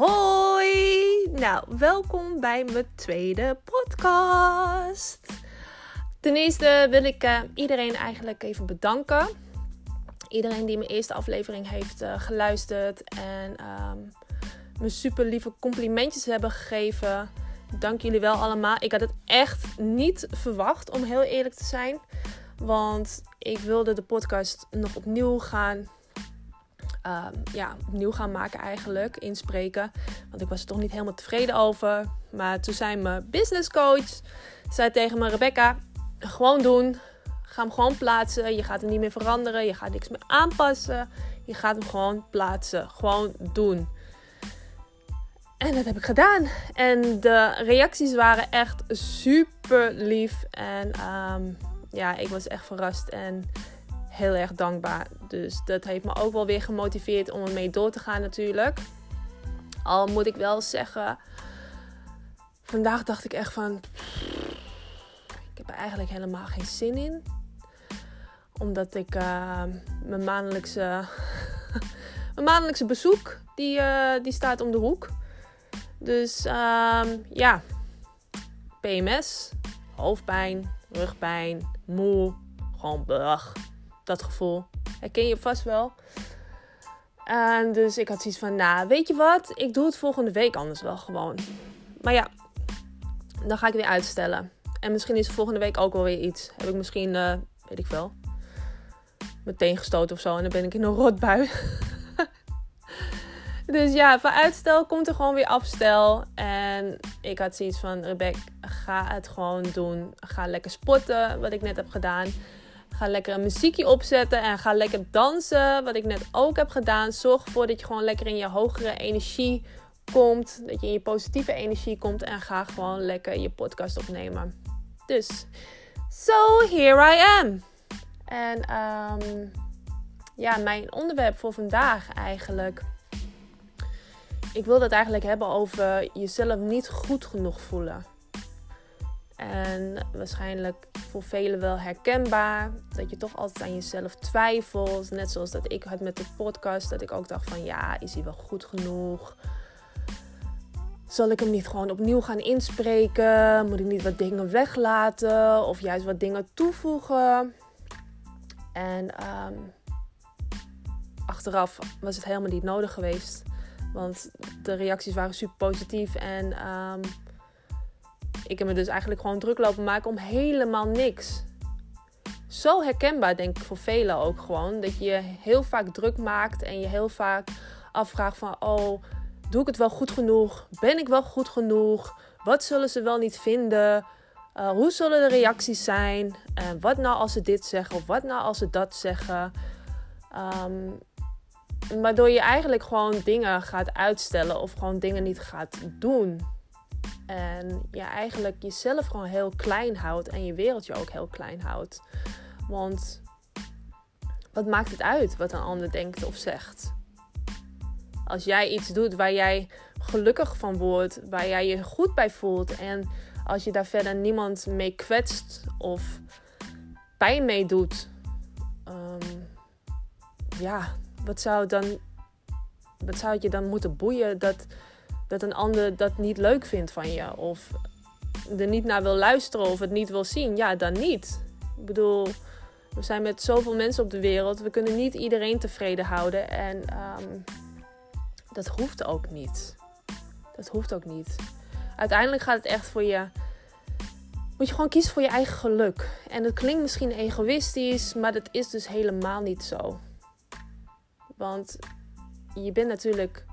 Hoi! Nou, welkom bij mijn tweede podcast. Ten eerste wil ik uh, iedereen eigenlijk even bedanken. Iedereen die mijn eerste aflevering heeft uh, geluisterd en um, me super lieve complimentjes hebben gegeven. Dank jullie wel allemaal. Ik had het echt niet verwacht, om heel eerlijk te zijn. Want ik wilde de podcast nog opnieuw gaan um, ja, opnieuw gaan maken eigenlijk, inspreken. Want ik was er toch niet helemaal tevreden over. Maar toen zei mijn business coach, zei tegen me, Rebecca, gewoon doen. Ga hem gewoon plaatsen. Je gaat hem niet meer veranderen. Je gaat niks meer aanpassen. Je gaat hem gewoon plaatsen. Gewoon doen. En dat heb ik gedaan. En de reacties waren echt super lief. En um, ja, ik was echt verrast. En heel erg dankbaar. Dus dat heeft me ook wel weer gemotiveerd om ermee door te gaan natuurlijk. Al moet ik wel zeggen, vandaag dacht ik echt van, ik heb er eigenlijk helemaal geen zin in. Omdat ik uh, mijn maandelijkse, mijn maandelijkse bezoek, die, uh, die staat om de hoek. Dus uh, ja, PMS, hoofdpijn, rugpijn, moe, gewoon brug dat gevoel. Herken je vast wel. En dus ik had zoiets van, nou, weet je wat? Ik doe het volgende week anders wel gewoon. Maar ja, dan ga ik weer uitstellen. En misschien is volgende week ook wel weer iets. Heb ik misschien, uh, weet ik wel, meteen gestoten of zo. En dan ben ik in een rotbui. dus ja, van uitstel komt er gewoon weer afstel. En ik had zoiets van, Rebecca, ga het gewoon doen. Ga lekker sporten, wat ik net heb gedaan. Ga lekker een muziekje opzetten en ga lekker dansen. Wat ik net ook heb gedaan. Zorg ervoor dat je gewoon lekker in je hogere energie komt. Dat je in je positieve energie komt. En ga gewoon lekker je podcast opnemen. Dus, so here I am. En um, ja, mijn onderwerp voor vandaag eigenlijk. Ik wil het eigenlijk hebben over jezelf niet goed genoeg voelen. En waarschijnlijk voor velen wel herkenbaar. Dat je toch altijd aan jezelf twijfelt. Net zoals dat ik had met de podcast. Dat ik ook dacht van ja, is hij wel goed genoeg? Zal ik hem niet gewoon opnieuw gaan inspreken? Moet ik niet wat dingen weglaten? Of juist wat dingen toevoegen? En um, achteraf was het helemaal niet nodig geweest. Want de reacties waren super positief. En um, ik heb me dus eigenlijk gewoon druk lopen maken om helemaal niks. Zo herkenbaar, denk ik, voor velen ook gewoon. Dat je heel vaak druk maakt en je heel vaak afvraagt van... Oh, doe ik het wel goed genoeg? Ben ik wel goed genoeg? Wat zullen ze wel niet vinden? Uh, hoe zullen de reacties zijn? En wat nou als ze dit zeggen? Of wat nou als ze dat zeggen? Um, waardoor je eigenlijk gewoon dingen gaat uitstellen of gewoon dingen niet gaat doen. En je eigenlijk jezelf gewoon heel klein houdt en je wereldje ook heel klein houdt. Want wat maakt het uit wat een ander denkt of zegt? Als jij iets doet waar jij gelukkig van wordt, waar jij je goed bij voelt en als je daar verder niemand mee kwetst of pijn mee doet, um, ja, wat zou, dan, het je dan moeten boeien dat dat een ander dat niet leuk vindt van je. Of er niet naar wil luisteren of het niet wil zien. Ja, dan niet. Ik bedoel, we zijn met zoveel mensen op de wereld. We kunnen niet iedereen tevreden houden. En um, dat hoeft ook niet. Dat hoeft ook niet. Uiteindelijk gaat het echt voor je. Moet je gewoon kiezen voor je eigen geluk. En dat klinkt misschien egoïstisch, maar dat is dus helemaal niet zo. Want je bent natuurlijk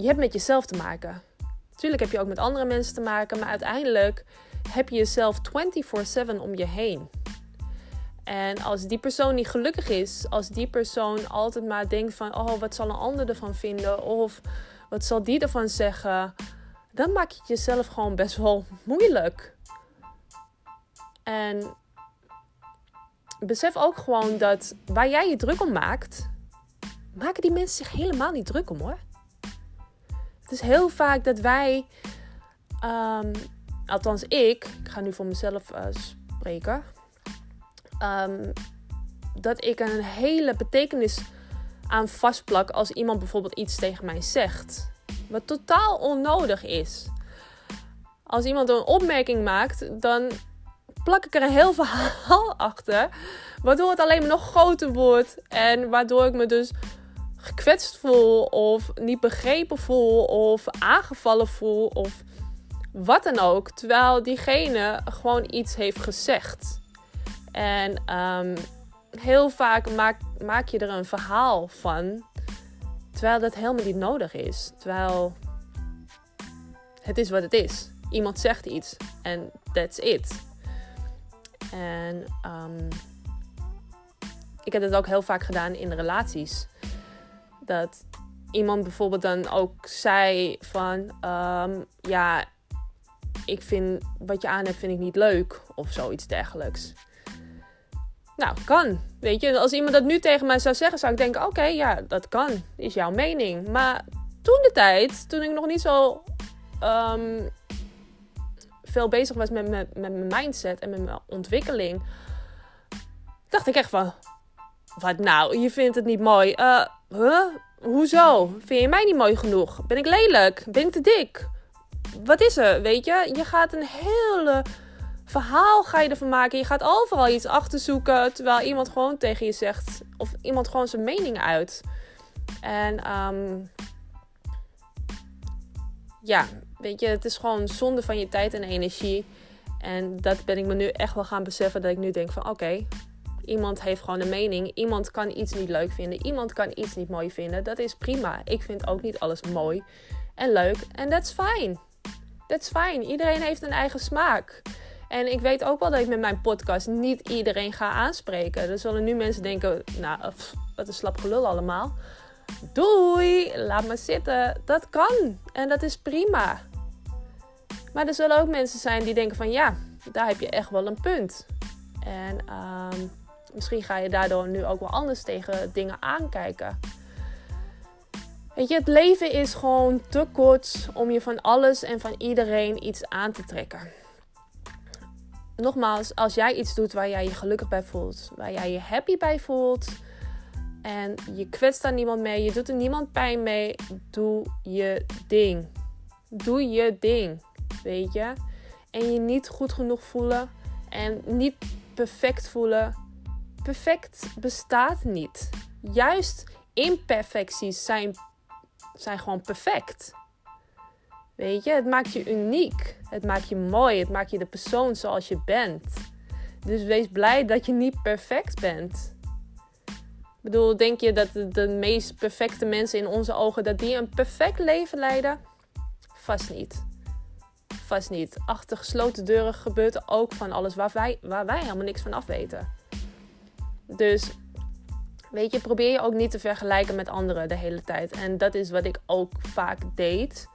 je hebt met jezelf te maken. Natuurlijk heb je ook met andere mensen te maken, maar uiteindelijk heb je jezelf 24/7 om je heen. En als die persoon niet gelukkig is, als die persoon altijd maar denkt van, oh, wat zal een ander ervan vinden? Of wat zal die ervan zeggen? Dan maak je jezelf gewoon best wel moeilijk. En besef ook gewoon dat waar jij je druk om maakt, maken die mensen zich helemaal niet druk om hoor. Het is heel vaak dat wij, um, althans ik, ik ga nu voor mezelf uh, spreken, um, dat ik een hele betekenis aan vastplak als iemand bijvoorbeeld iets tegen mij zegt. Wat totaal onnodig is. Als iemand een opmerking maakt, dan plak ik er een heel verhaal achter. Waardoor het alleen maar nog groter wordt. En waardoor ik me dus gekwetst voel. Of niet begrepen voel. Of aangevallen voel. Of wat dan ook. Terwijl diegene gewoon iets heeft gezegd. En ehm, heel vaak maak, maak je er een verhaal van. Terwijl dat helemaal niet nodig is. Terwijl het is wat het is. Iemand zegt iets en that's it. En um, ik heb het ook heel vaak gedaan in relaties. Dat iemand bijvoorbeeld dan ook zei van... Um, ja, ik vind wat je aan hebt vind ik niet leuk. Of zoiets dergelijks. Nou, kan. Weet je, als iemand dat nu tegen mij zou zeggen, zou ik denken: oké, ja, dat kan. Is jouw mening. Maar toen de tijd, toen ik nog niet zo um, veel bezig was met, met, mijn mindset en met mijn ontwikkeling, dacht ik echt van: wat nou, je vindt het niet mooi. Uh, huh? Hoezo? Vind je mij niet mooi genoeg? Ben ik lelijk? Ben ik te dik? Wat is er? Weet je, je gaat een hele verhaal ga je ervan maken. Je gaat overal iets achter zoeken. Terwijl iemand gewoon tegen je zegt. Of iemand gewoon zijn mening uit. En um, ja, weet je, het is gewoon zonde van je tijd en energie. En dat ben ik me nu echt wel gaan beseffen. Dat ik nu denk van oké, iemand heeft gewoon een mening. Iemand kan iets niet leuk vinden. Iemand kan iets niet mooi vinden. Dat is prima. Ik vind ook niet alles mooi en leuk. En that's fine. That's fine. Iedereen heeft een eigen smaak. En ik weet ook wel dat ik met mijn podcast niet iedereen ga aanspreken. Er zullen nu mensen denken, nou, wat een slap gelul allemaal. Doei, laat me zitten. Dat kan. En dat is prima. Maar er zullen ook mensen zijn die denken van, ja, daar heb je echt wel een punt. En uh, misschien ga je daardoor nu ook wel anders tegen dingen aankijken. Weet je, het leven is gewoon te kort om je van alles en van iedereen iets aan te trekken nogmaals, als jij iets doet waar jij je gelukkig bij voelt, waar jij je happy bij voelt en je kwetst daar niemand mee, je doet er niemand pijn mee, doe je ding. Doe je ding, weet je? En je niet goed genoeg voelen en niet perfect voelen. Perfect bestaat niet. Juist imperfecties zijn, zijn gewoon perfect. Weet je, het maakt je uniek. Het maakt je mooi. Het maakt je de persoon zoals je bent. Dus wees blij dat je niet perfect bent. Ik bedoel, denk je dat de, meest perfecte mensen in onze ogen dat die een perfect leven leiden? Vast niet. Vast niet. Achter gesloten deuren gebeurt ook van alles waar wij, waar wij helemaal niks van af weten. Dus weet je, probeer je ook niet te vergelijken met anderen de hele tijd. En dat is wat ik ook vaak deed.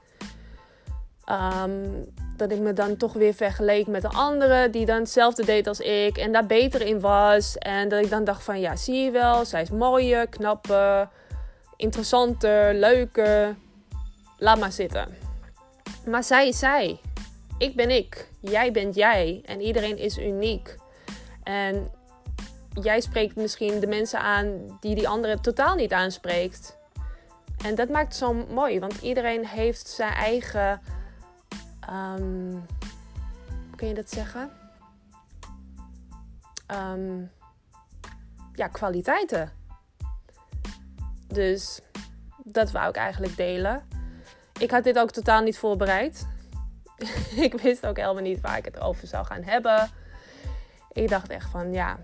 Um, dat ik me dan toch weer vergeleek met een andere die dan hetzelfde deed als ik en daar beter in was. En dat ik dan dacht van ja, zie je wel, zij is mooier, knapper, interessanter, leuker. Laat maar zitten. Maar zij is zij. Ik ben ik. Jij bent jij. En iedereen is uniek. En jij spreekt misschien de mensen aan die die andere totaal niet aanspreekt. En dat maakt het zo mooi, want iedereen heeft zijn eigen um, hoe kun je dat zeggen? Um, ja, kwaliteiten. Dus dat wou ik eigenlijk delen. Ik had dit ook totaal niet voorbereid. ik wist ook helemaal niet waar ik het over zou gaan hebben. Ik dacht echt van ja,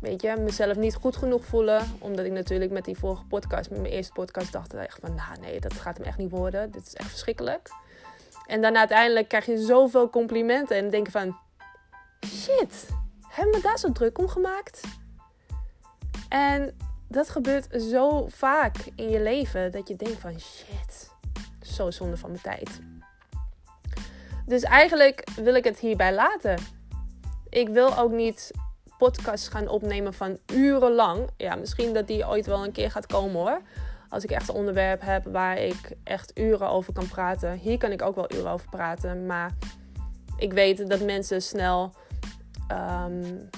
weet je, mezelf niet goed genoeg voelen. Omdat ik natuurlijk met die vorige podcast, met mijn eerste podcast, dacht echt van nou nee, dat gaat hem echt niet worden. Dit is echt verschrikkelijk. En dan uiteindelijk krijg je zoveel complimenten en denk van... Shit, hebben we daar zo druk om gemaakt? En dat gebeurt zo vaak in je leven dat je denkt van... Shit, zo zonde van mijn tijd. Dus eigenlijk wil ik het hierbij laten. Ik wil ook niet podcasts gaan opnemen van urenlang. Ja, misschien dat die ooit wel een keer gaat komen hoor. Als ik echt een onderwerp heb waar ik echt uren over kan praten. Hier kan ik ook wel uren over praten. Maar ik weet dat mensen snel um,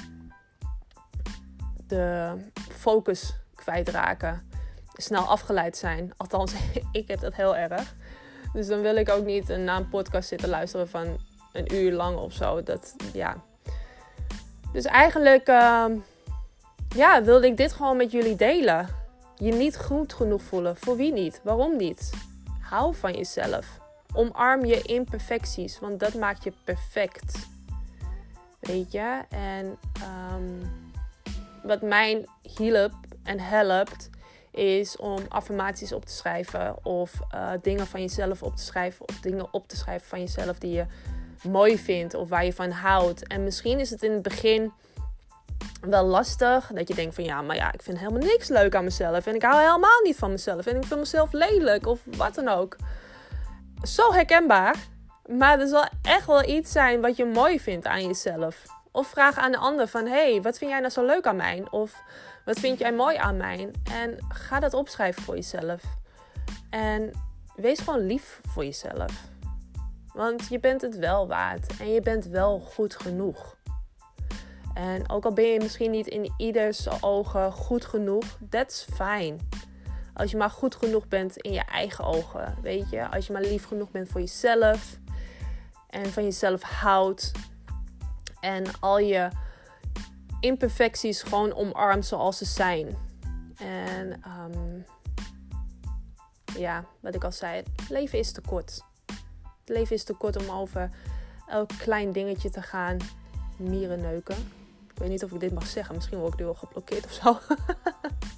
de focus kwijtraken. snel afgeleid zijn. Althans, ik heb dat heel erg. Dus dan wil ik ook niet naar een podcast zitten luisteren van een uur lang of zo. Dat, ja. Dus eigenlijk uh, ja, wilde ik dit gewoon met jullie delen. Je niet goed genoeg voelen. Voor wie niet? Waarom niet? Hou van jezelf. Omarm je imperfecties, want dat maakt je perfect. Weet je? En um, wat mij hielp en helpt, is om affirmaties op te schrijven. Of uh, dingen van jezelf op te schrijven. Of dingen op te schrijven van jezelf die je mooi vindt of waar je van houdt. En misschien is het in het begin wel lastig. Dat je denkt van ja, maar ja, ik vind helemaal niks leuk aan mezelf. En ik hou helemaal niet van mezelf. En ik vind mezelf lelijk of wat dan ook. Zo herkenbaar. Maar er zal echt wel iets zijn wat je mooi vindt aan jezelf. Of vraag aan de ander van hey, wat vind jij nou zo leuk aan mij? Of wat vind jij mooi aan mij? En ga dat opschrijven voor jezelf. En wees gewoon lief voor jezelf. Want je bent het wel waard en je bent wel goed genoeg. En ook al ben je misschien niet in ieders ogen goed genoeg, that's fine. Als je maar goed genoeg bent in je eigen ogen, weet je. Als je maar lief genoeg bent voor jezelf en van jezelf houdt. En al je imperfecties gewoon omarmt zoals ze zijn. En um, ja, wat ik al zei, het leven is te kort. Het leven is te kort om over elk klein dingetje te gaan mieren neuken. Ik weet niet of ik dit mag zeggen. Misschien word ik nu al geblokkeerd of zo.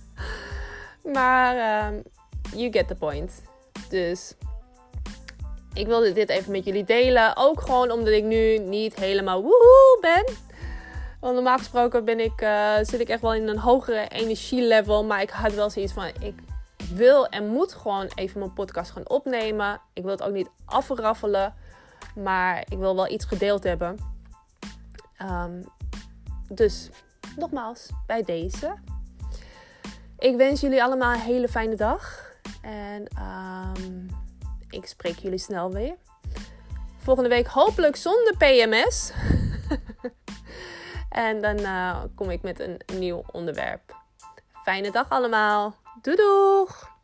maar um, you get the point. Dus ik wilde dit even met jullie delen. Ook gewoon omdat ik nu niet helemaal woehoe ben. Want normaal gesproken ben ik, uh, zit ik echt wel in een hogere energielevel. Maar ik had wel zoiets van: ik wil en moet gewoon even mijn podcast gaan opnemen. Ik wil het ook niet afraffelen. Maar ik wil wel iets gedeeld hebben. Um, dus nogmaals, bij deze. Ik wens jullie allemaal een hele fijne dag. En um, ik spreek jullie snel weer. Volgende week hopelijk zonder PMS. en dan uh, kom ik met een nieuw onderwerp. Fijne dag allemaal. Doei doeg!